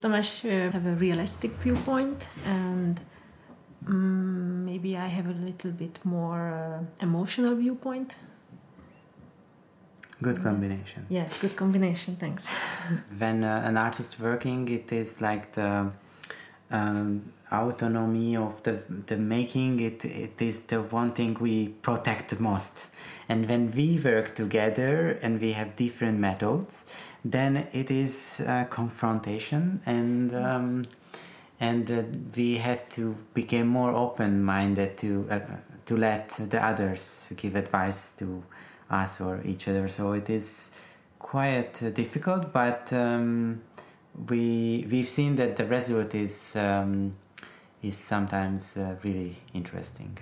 Tamas uh, have a realistic viewpoint and um, maybe I have a little bit more uh, emotional viewpoint. Good combination. Yes, good combination. Thanks. when uh, an artist working, it is like the um, autonomy of the the making. It it is the one thing we protect the most. And when we work together and we have different methods, then it is confrontation and. Um, and uh, we have to become more open-minded to uh, to let the others give advice to us or each other. So it is quite uh, difficult, but um, we we've seen that the result is um, is sometimes uh, really interesting.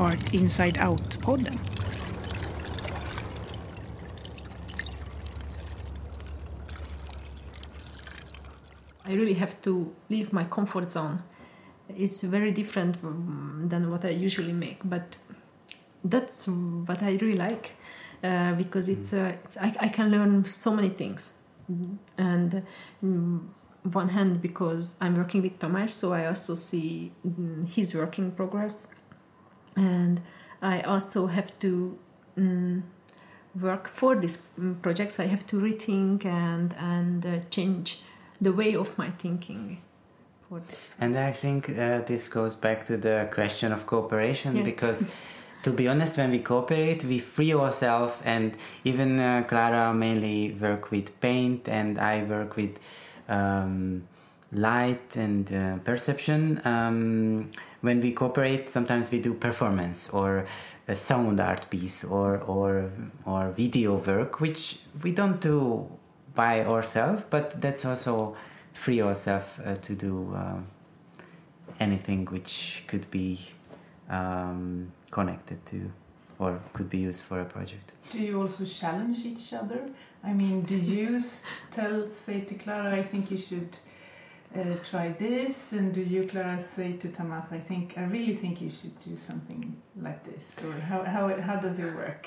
Art Inside Out-podden. I really have to leave my comfort zone. It's very different um, than what I usually make, but that's what I really like uh, because it's, uh, it's I, I, can learn so many things. And um, one hand because I'm working with Tamas, so I also see um, his working progress, and I also have to um, work for these mm, projects. I have to rethink and and uh, change the way of my thinking for this. And I think uh, this goes back to the question of cooperation yeah. because. to be honest, when we cooperate, we free ourselves, and even uh, Klara mainly work with paint, and I work with um, light and uh, perception. Um, when we cooperate, sometimes we do performance or a sound art piece or or or video work, which we don't do by ourselves, but that's also free ourselves uh, to do uh, anything which could be um, connected to or could be used for a project. Do you also challenge each other? I mean, do you tell, say to Klara, I think you should uh, try this, and do you, Klara, say to Tamas, I think, I really think you should do something like this, or how how, how does it work?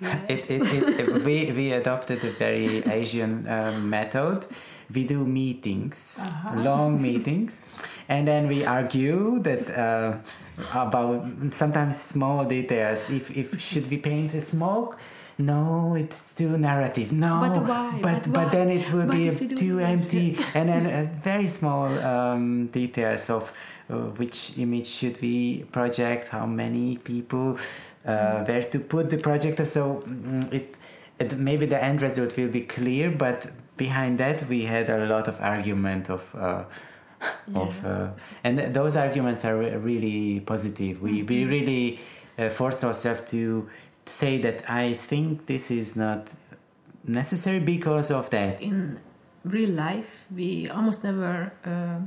Yes. it, it, it, we we adopted a very Asian uh, method. We do meetings, uh-huh. long meetings, and then we argue that uh, about sometimes small details. If if should we paint the smoke? No, it's too narrative. No, but why? But but, but then it will be too empty. and then uh, very small um, details of uh, which image should we project, how many people, uh, mm. where to put the projector. So mm, it, it maybe the end result will be clear, but behind that we had a lot of argument of. Uh, yeah. of uh, and those arguments are re- really positive. We mm-hmm. we really uh, force ourselves to say that I think this is not necessary because of that. In real life, we almost never uh,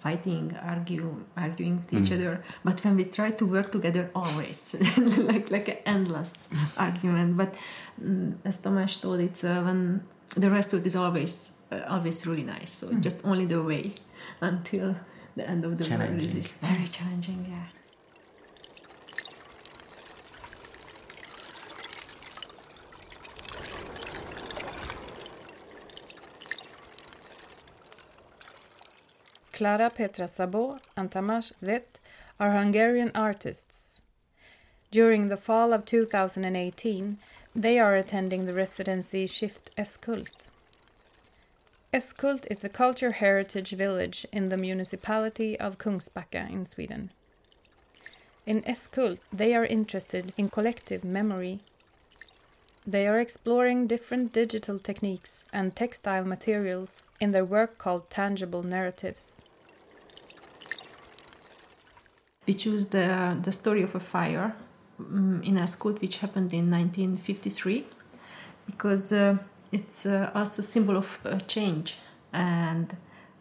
fighting, argue, arguing with each mm. other. But when we try to work together, always like like an endless argument. But um, as Tamas told, it's uh, when the result is always uh, always really nice. So mm. just only the way until the end of the world is very challenging. Yeah. Klara Petra Szabo and Tamas Szvet are Hungarian artists. During the fall of 2018, they are attending the residency Skift Äskhult. Äskhult is a culture heritage village in the municipality of Kungsbacka in Sweden. In Äskhult, they are interested in collective memory. They are exploring different digital techniques and textile materials in their work called Tangible Narratives. We choose the, the story of a fire um, in Äskhult, which happened in 1953, because uh, it's uh, also a symbol of uh, change. And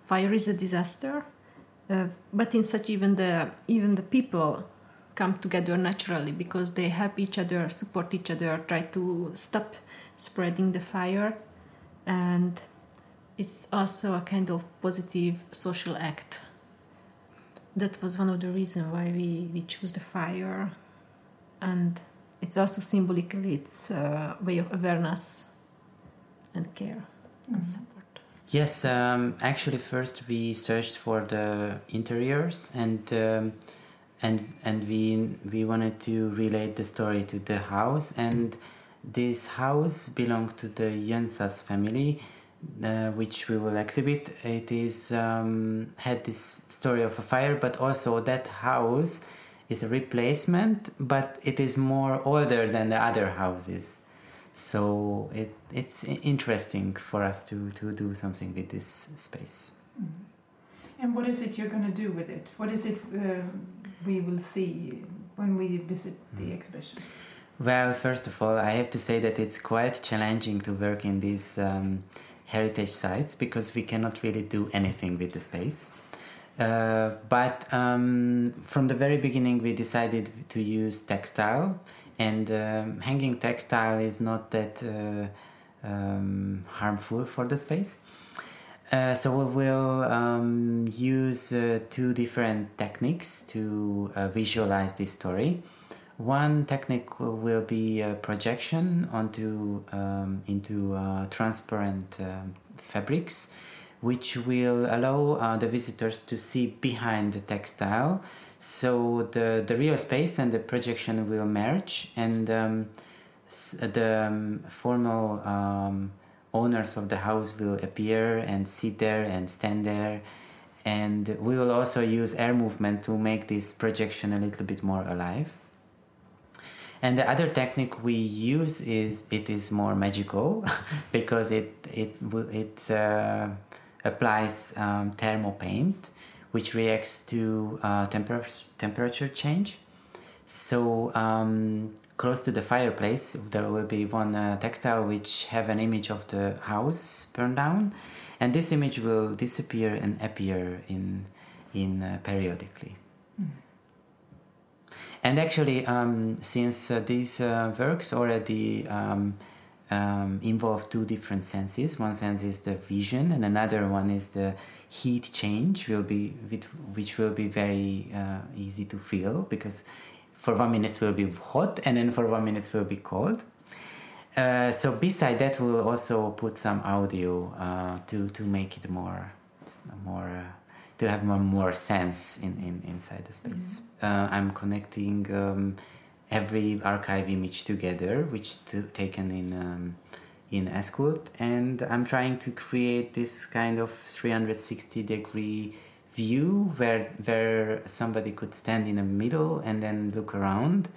fire is a disaster, uh, but in such even the even the people come together naturally because they help each other, support each other, try to stop spreading the fire, and it's also a kind of positive social act. That was one of the reasons why we, we chose the fire. And it's also symbolically its uh, way of awareness and care and support. Yes, um, actually, first we searched for the interiors and um, and and we we wanted to relate the story to the house and this house belonged to the Jensas family, uh, which we will exhibit. It is um, had this story of a fire, but also that house is a replacement, but it is more older than the other houses. So it it's interesting for us to to do something with this space. And what is it you're going to do with it? What is it um, we will see when we visit the exhibition? Well, first of all, I have to say that it's quite challenging to work in these um, heritage sites because we cannot really do anything with the space. Uh, but um, from the very beginning, we decided to use textile, and um, hanging textile is not that uh, um, harmful for the space. Uh, so we will um, use uh, two different techniques to uh, visualize this story. One technique will be projection onto um, into uh, transparent um fabrics, which will allow uh, the visitors to see behind the textile. So the the real space and the projection will merge, and um, the um, formal um, owners of the house will appear and sit there and stand there. And we will also use air movement to make this projection a little bit more alive. And the other technique we use is it is more magical because it it it uh, applies um, thermal paint, which reacts to uh, temper- temperature change. So um, close to the fireplace, there will be one uh, textile which have an image of the house burned down, and this image will disappear and appear in in uh, periodically. And actually, um, since uh, these uh, works already um, um, involve two different senses, one sense is the vision, and another one is the heat change, will be which, which will be very uh, easy to feel because for one minute will be hot, and then for one minute will be cold. Uh, so beside that, we'll also put some audio uh, to to make it more more uh, to have more, more sense in, in inside the space. Uh, I'm connecting um, every archive image together, which t- taken in um, in Äskhult, and I'm trying to create this kind of 360 degree view where where somebody could stand in the middle and then look around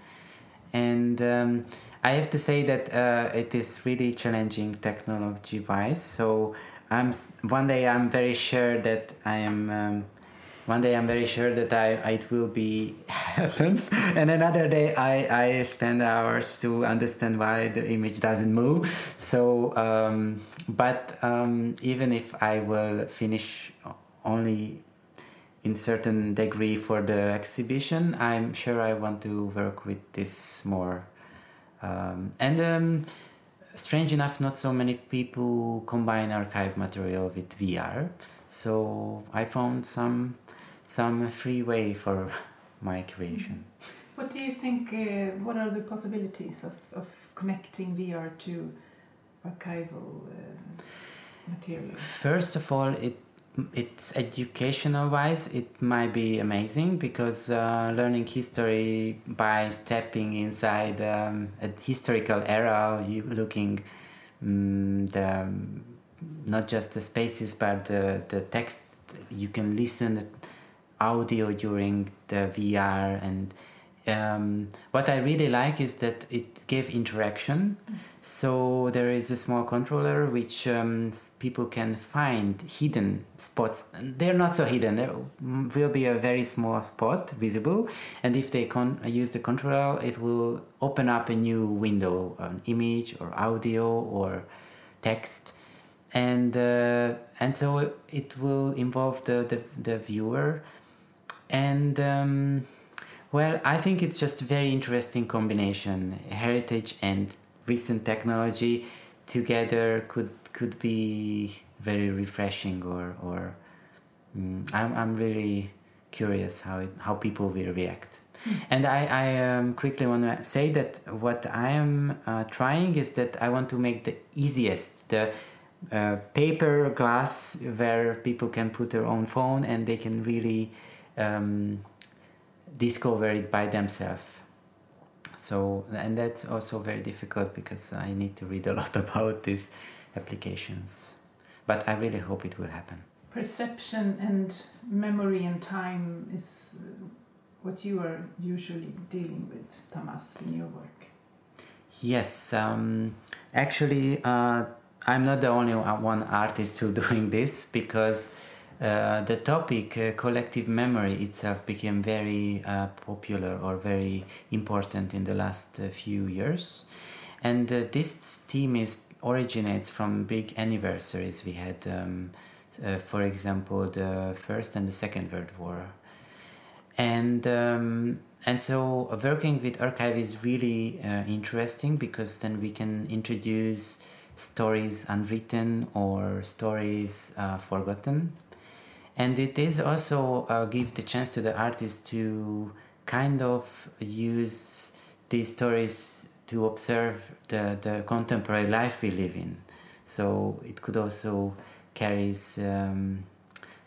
and um, I have to say that uh, it is really challenging technology wise. So I'm one day I'm very sure that I am. Um, one day I'm very sure that I it will be happen, and another day I I spend hours to understand why the image doesn't move. So, um, but um, even if I will finish only in certain degree for the exhibition, I'm sure I want to work with this more. Um, and um, strange enough, not so many people combine archive material with VR. So I found some some free way for my creation. What do you think? Uh, what are the possibilities of, of connecting VR to archival uh, material? First of all, it it's educational wise it might be amazing because uh, learning history by stepping inside um, a historical era you looking um, the not just the spaces but the, the text. You can listen audio during the VR and um, what I really like is that it gave interaction. So there is a small controller which um, people can find hidden spots. They're not so hidden. There will be a very small spot visible, and if they con- use the controller, it will open up a new window, an image or audio or text, and uh, and so it will involve the the, the viewer, and. Um, well, I think it's just a very interesting combination. Heritage and recent technology together could could be very refreshing or or mm, I'm I'm really curious how it, how people will react. And I, I um, quickly want to say that what I am uh, trying is that I want to make the easiest, the uh, paper glass where people can put their own phone and they can really um, discover it by themselves. So, and that's also very difficult because I need to read a lot about these applications. But I really hope it will happen. Perception and memory and time is uh, what you are usually dealing with, Tamas, in your work. Yes, um, actually, uh, I'm not the only one artist who doing this because uh, the topic uh, collective memory itself became very uh, popular or very important in the last uh, few years, and uh, this theme is originates from big anniversaries we had. Um, for example, the first and the second World War, and um, and so working with archive is really interesting because then we can introduce stories unwritten or stories forgotten and it is also uh, give the chance to the artist to kind of use these stories to observe the, the contemporary life we live in. So it could also carries um,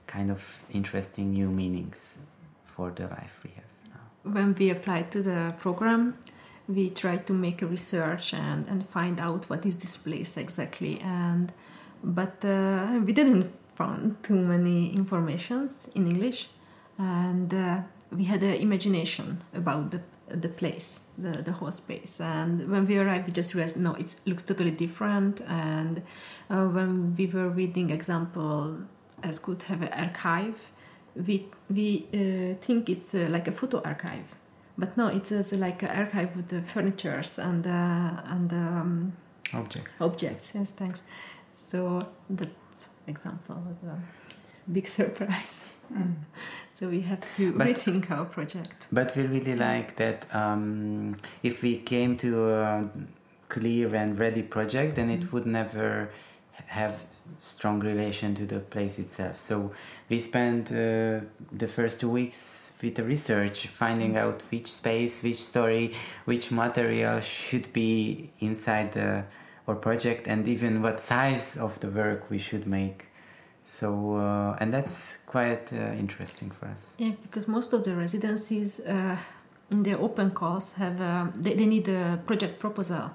kind of interesting new meanings for the life we have now. When we applied to the program we tried to make a research and, and find out what is this place exactly. And but uh, we didn't found too many informations in english and uh, we had an imagination about the the place the, the whole space and when we arrived we just realized no it looks totally different and uh, when we were reading example Äskhult have an archive we we uh, think it's uh, like a photo archive but no, it is like an archive with the furnitures and uh, and um, objects. Objects, yes, thanks. So that example was a big surprise. Mm. So we have to but, rethink our project. But we really like that. Um, if we came to a clear and ready project, then it mm. would never have strong relation to the place itself. So we spent uh, the first two weeks with the research, finding mm. out which space, which story, which material should be inside the, our project, and even what size of the work we should make. So, uh, and that's quite uh, interesting for us. Yeah, because most of the residencies uh, in their open calls have um, they, they need a project proposal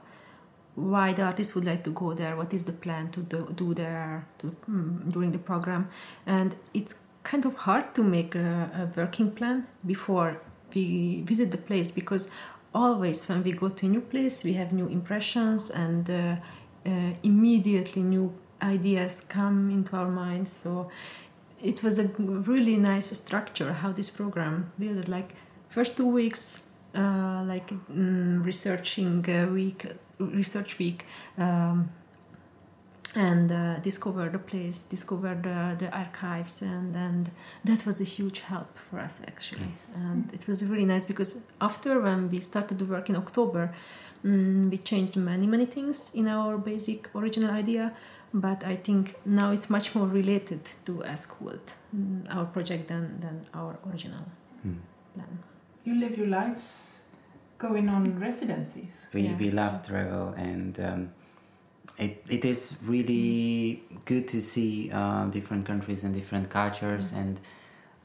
why the artist would like to go there, what is the plan to do, do there to, mm, during the program, and it's kind of hard to make a, a, working plan before we visit the place because always when we go to a new place we have new impressions and uh, uh, immediately new ideas come into our mind So it was a really nice structure how this program built. Like first two weeks, uh, like mm, researching week research week um, and uh, discover the place, discover the, the archives, and, and that was a huge help for us actually. And it was really nice because after when we started to work in October, um, we changed many, many things in our basic original idea, but I think now it's much more related to Äskhult, mm, our project, than, than our original mm. plan. You live your lives going on residencies. We, yeah. we love travel and um, it, it is really good to see uh, different countries and different cultures mm. and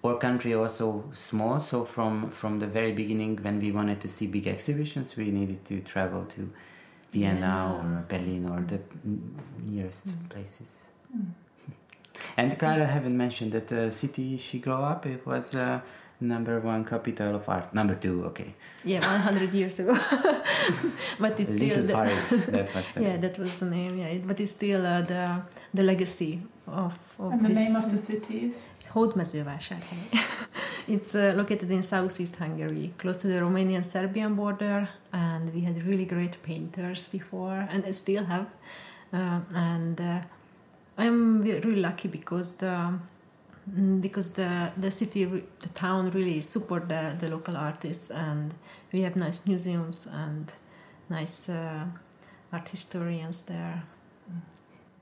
our country also small so from from the very beginning when we wanted to see big exhibitions we needed to travel to Vienna or Berlin or the nearest mm. places. Mm. And Klara haven't mentioned that the city she grew up it was uh, number one capital of art. Number two, okay. Yeah, 100 years ago. but it's still the, Paris. That was the yeah, name. that was the name. Yeah, but it's still uh, the the legacy of. of and the name of the city is. Hódmezővásárhely. it's uh, located in southeast Hungary, close to the Romanian-Serbian border, and we had really great painters before, and I still have. Uh, and uh, I'm really lucky because the because the the city the town really support the, the local artists and we have nice museums and nice uh, art historians there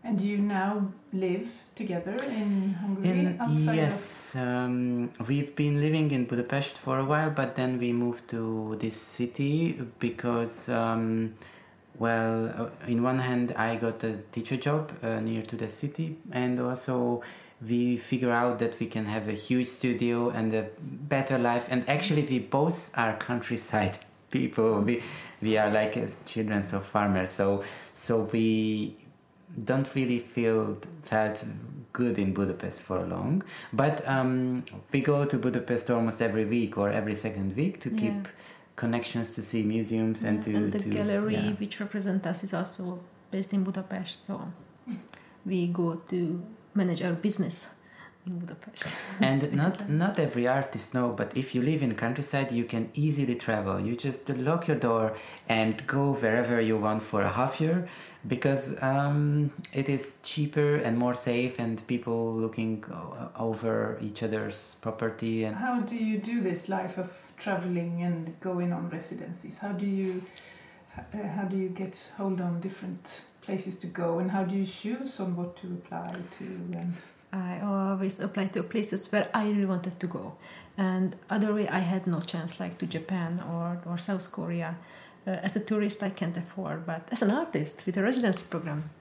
And you now live together in Hungary? In, outside yes, um, we've been living in Budapest for a while, but then we moved to this city because, um, well, uh, in one hand, I got a teacher job uh, near to the city, and also we figure out that we can have a huge studio and a better life. And actually, we both are countryside people. We we are like uh, children of farmers, so so we don't really feel felt good in Budapest for long. But um, we go to Budapest almost every week or every second week to Yeah. keep connections to see museums and to and the to, gallery yeah. which represents us is also based in Budapest, so we go to manage our business in Budapest. and not not every artist know but if you live in countryside you can easily travel you just lock your door and go wherever you want for a half year because um, it is cheaper and more safe and people looking over each other's property and How do you do this life of traveling and going on residencies? How do you uh, how do you get hold on different places to go, and how do you choose on what to apply to? And I always applied to places where I really wanted to go, and other way I had no chance, like to Japan or or South Korea. Uh, as a tourist, I can't afford, but as an artist with a residency program,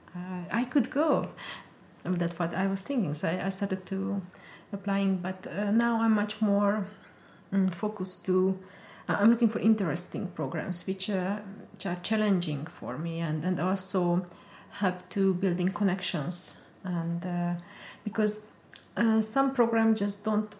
I, could go. That's what I was thinking. So I, I started to applying, but uh, now I'm much more mm, focused to. uh, I'm looking for interesting programs which, uh, which are challenging for me and, and also help to building connections and uh, because uh, some programs just don't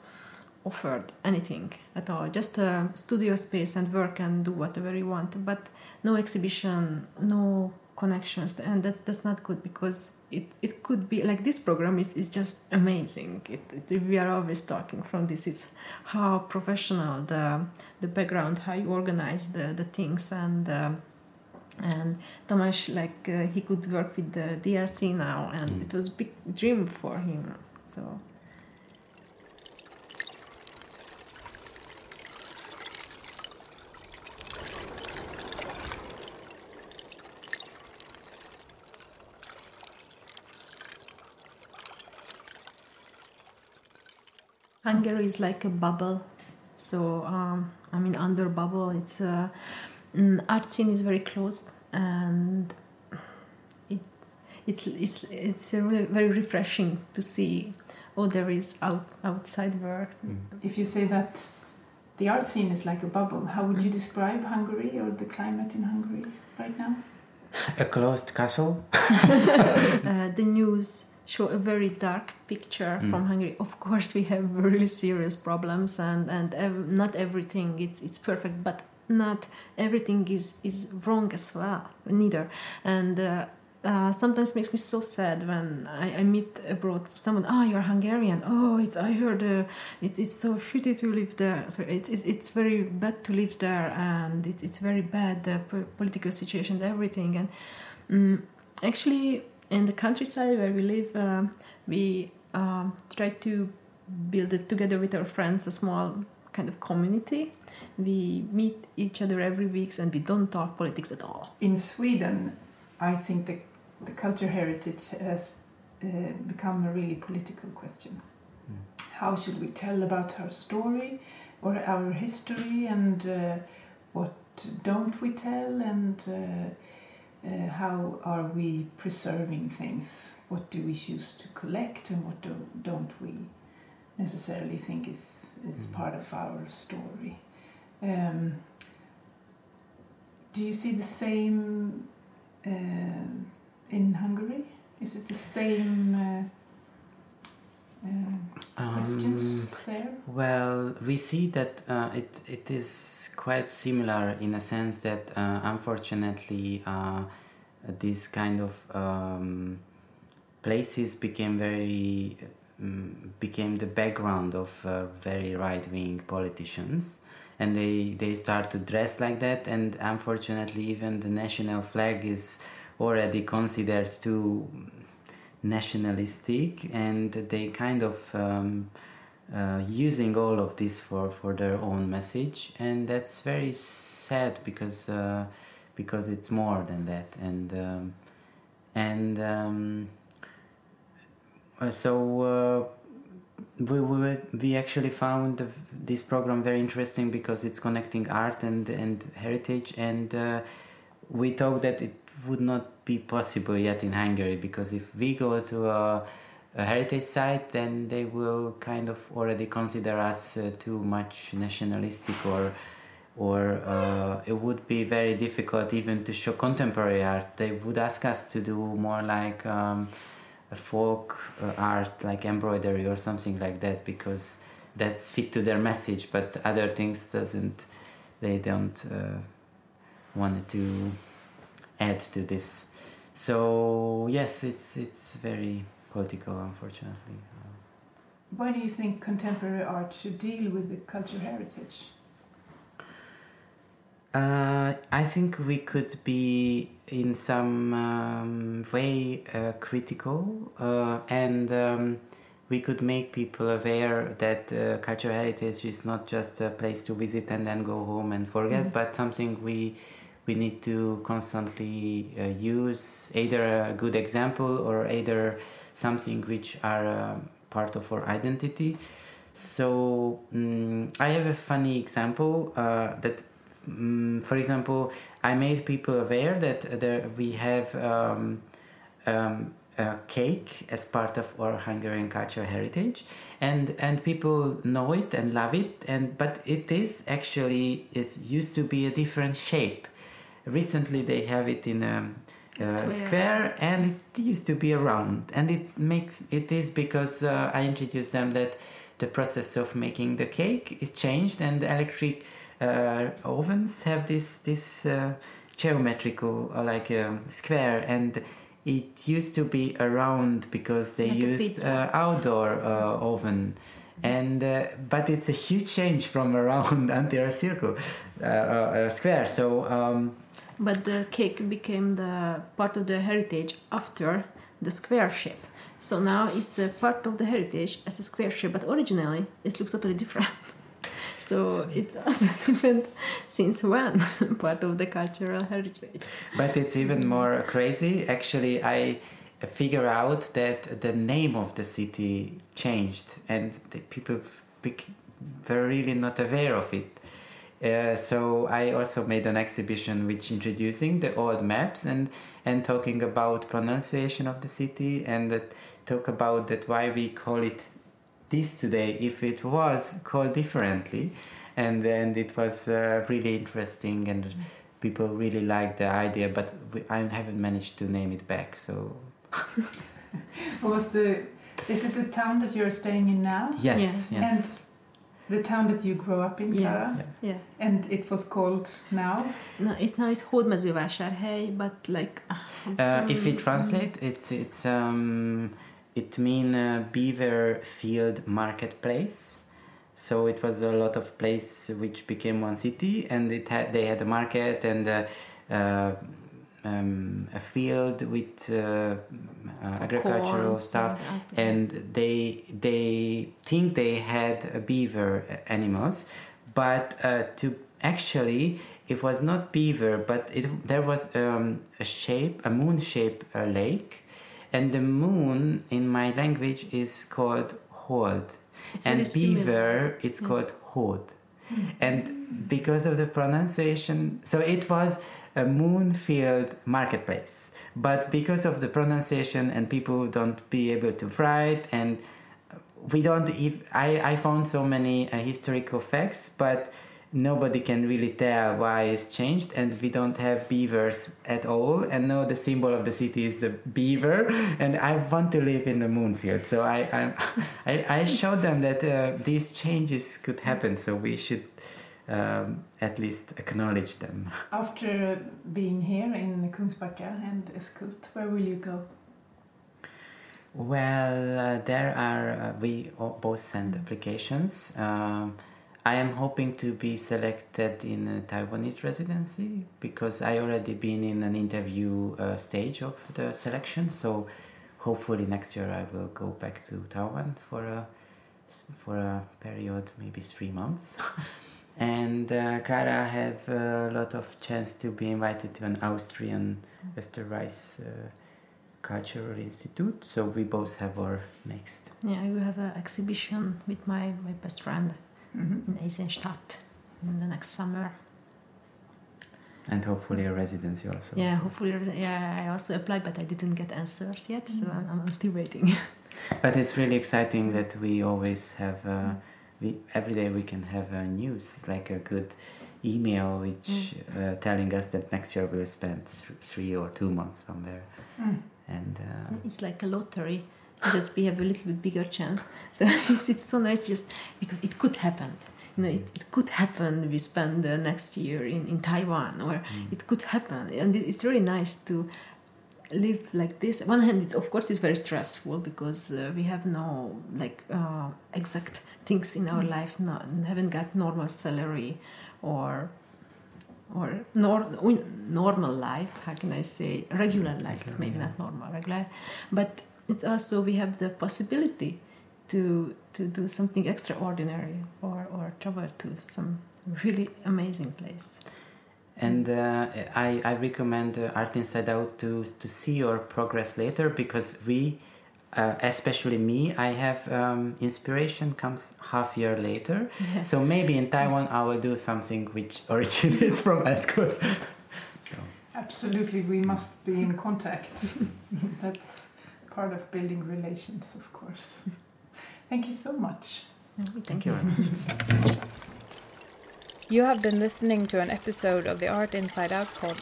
offer anything at all. Just a studio space and work and do whatever you want but no exhibition no connections and that, that's not good because it, it could be like this program is, is just amazing. It, it, we are always talking from this. It's how professional the the background how you organize the, the things and um, and Tamas like uh, he could work with the DRC now and Mm. it was big dream for him so Hungary is like a bubble. So um, I mean, under bubble, it's uh, mm, art scene is very closed, and it it's it's it's really very refreshing to see. Oh, there is out outside work. if you say that the art scene is like a bubble, how would you describe Hungary or the climate in Hungary right now? a closed castle uh, the news show a very dark picture Mm. from Hungary. Of course, we have really serious problems, and and ev- not everything it's it's perfect, but not everything is is wrong as well. Neither, and. Uh, uh, sometimes makes me so sad when I, I meet abroad someone. Ah, you're Hungarian. Oh, it's I heard uh, it's it's so shitty to live there. So it's it's, it's very bad to live there, and it's it's very bad the po- political situation, everything. And mm, actually, in the countryside where we live, uh, we um, try to build it together with our friends a small kind of community. We meet each other every week, and we don't talk politics at all. In Sweden, I think the, the culture heritage has uh, become a really political question. Mm. How should we tell about our story or our history, and uh, what don't we tell, and uh, uh, how are we preserving things? What do we choose to collect, and what do, don't we necessarily think is, is Mm. part of our story? Um, do you see the same um in Hungary? Is it the same uh, uh, questions Um, there? Well, we see that uh, it it is quite similar in a sense that uh, unfortunately uh, these kind of um, places became very um, became the background of uh, very right wing politicians. And they, they start to dress like that, and unfortunately, even the national flag is already considered too nationalistic, and they kind of um, uh, using all of this for, for their own message, and that's very sad because uh, because it's more than that, and um, and um, so uh, we, we we actually found this program very interesting because it's connecting art and and heritage, and uh, we thought that it would not be possible yet in Hungary because if we go to a, a heritage site, then they will kind of already consider us uh, too much nationalistic or or uh, it would be very difficult even to show contemporary art. They would ask us to do more like um, folk uh, art, like embroidery or something like that, because that's fit to their message. But other things doesn't. They don't uh, want to add to this. So yes, it's it's very political, unfortunately. Why do you think contemporary art should deal with the cultural heritage? Uh, I think we could be in some um, way uh, critical uh, and um, we could make people aware that uh, cultural heritage is not just a place to visit and then go home and forget, mm. but something we we need to constantly uh, use either a good example or either something which are uh, part of our identity. So um, I have a funny example that um, for example, I made people aware that there we have um, um, a cake as part of our Hungarian cultural heritage, and and people know it and love it, and but it is actually is used to be a different shape. Recently, they have it in a uh, square. square. and it used to be a round and it makes it is because uh, i introduced them that the process of making the cake is changed and the electric ovens have this this uh, geometrical uh, like um, square and it used to be around because they like used uh, outdoor uh, oven. And uh, but it's a huge change from around a circle a square. So um, but the cake became the part of the heritage after the square shape. So now it's a part of the heritage as a square shape but originally it looks totally different so it's also different since when part of the cultural heritage. But it's even more crazy. Actually, I figure out that the name of the city changed, and the people were really not aware of it. Uh, so I also made an exhibition which introducing the old maps and and talking about pronunciation of the city and that talk about that why we call it this today if it was called differently and then it was uh, really interesting and people really liked the idea but we, i haven't managed to name it back so was the is it the town that you're staying in now yes yeah. yes and the town that you grew up in, Klara? Yes. Yeah. And it was called now? No, it's now it's Hódmezővásárhely, but like. Uh, uh if we translate, it's it's um, it mean uh, beaver field marketplace. So it was a lot of place which became one city and it had they had a market and uh, uh, um, a field with uh, agricultural stuff. and they they think they had beaver animals but uh, to actually it was not beaver but it there was um, a shape a moon shape lake and the moon in my language is called hold it's and beaver it's yeah. called hod mm. and because of the pronunciation so it was a moon field marketplace but because of the pronunciation and people don't be able to write and we don't if i i found so many uh, historical facts but nobody can really tell why it's changed and we don't have beavers at all. And now the symbol of the city is a beaver and i want to live in the moonfield. So i i, I showed them that uh, these changes could happen so we should um, at least acknowledge them. After being here in kungsbacka and Äskhult where will you go? Well uh, there are uh, we both send applications. Um, I am hoping to be selected in a Taiwanese residency because I already been in an interview uh, stage of the selection. So hopefully next year I will go back to Taiwan for a for a period, maybe three months. and uh, Klara have a lot of chance to be invited to an Austrian Österreich uh, Cultural Institute. So we both have our next. Yeah, I will have an exhibition with my, my best friend. In Eisenstadt in the next summer. And hopefully a residency also. Yeah, hopefully. Yeah, I also applied, but I didn't get answers yet, so I'm, I'm still waiting. But it's really exciting that we always have, uh, we every day we can have uh, news, like a good email which uh, telling us that next year we'll spend th- three or two months somewhere. Mm. And uh, it's like a lottery. Just we have a little bit bigger chance. So it's, it's so nice just because it could happen. You know, it, it could happen. We spend the next year in, in Taiwan, or it could happen, and it- it's really nice to live like this. On one hand, it's of course it's very stressful because uh, we have no like uh, exact things in our life. No, haven't got normal salary, or or nor- normal life. How can I say regular life? Regular, Maybe not normal, regular. But it's also we have the possibility to to do something extraordinary or or travel to some really amazing place. and uh, I, I recommend uh, Art Inside Out to to see your progress later because we, uh, especially me, I have um, inspiration comes half year later. Yeah. So maybe in Taiwan I will do something which originates from Äskhult. so. Absolutely, we must be in contact. That's part of building relations, of course. Thank you so much. Thank you. You have been listening to an episode of the Art Inside Out pod.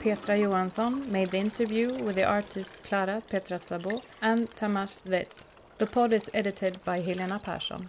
Petra Johansson made the interview with the artist Klara Petra Szabo and Tamas Szvet. The pod is edited by Helena Persson.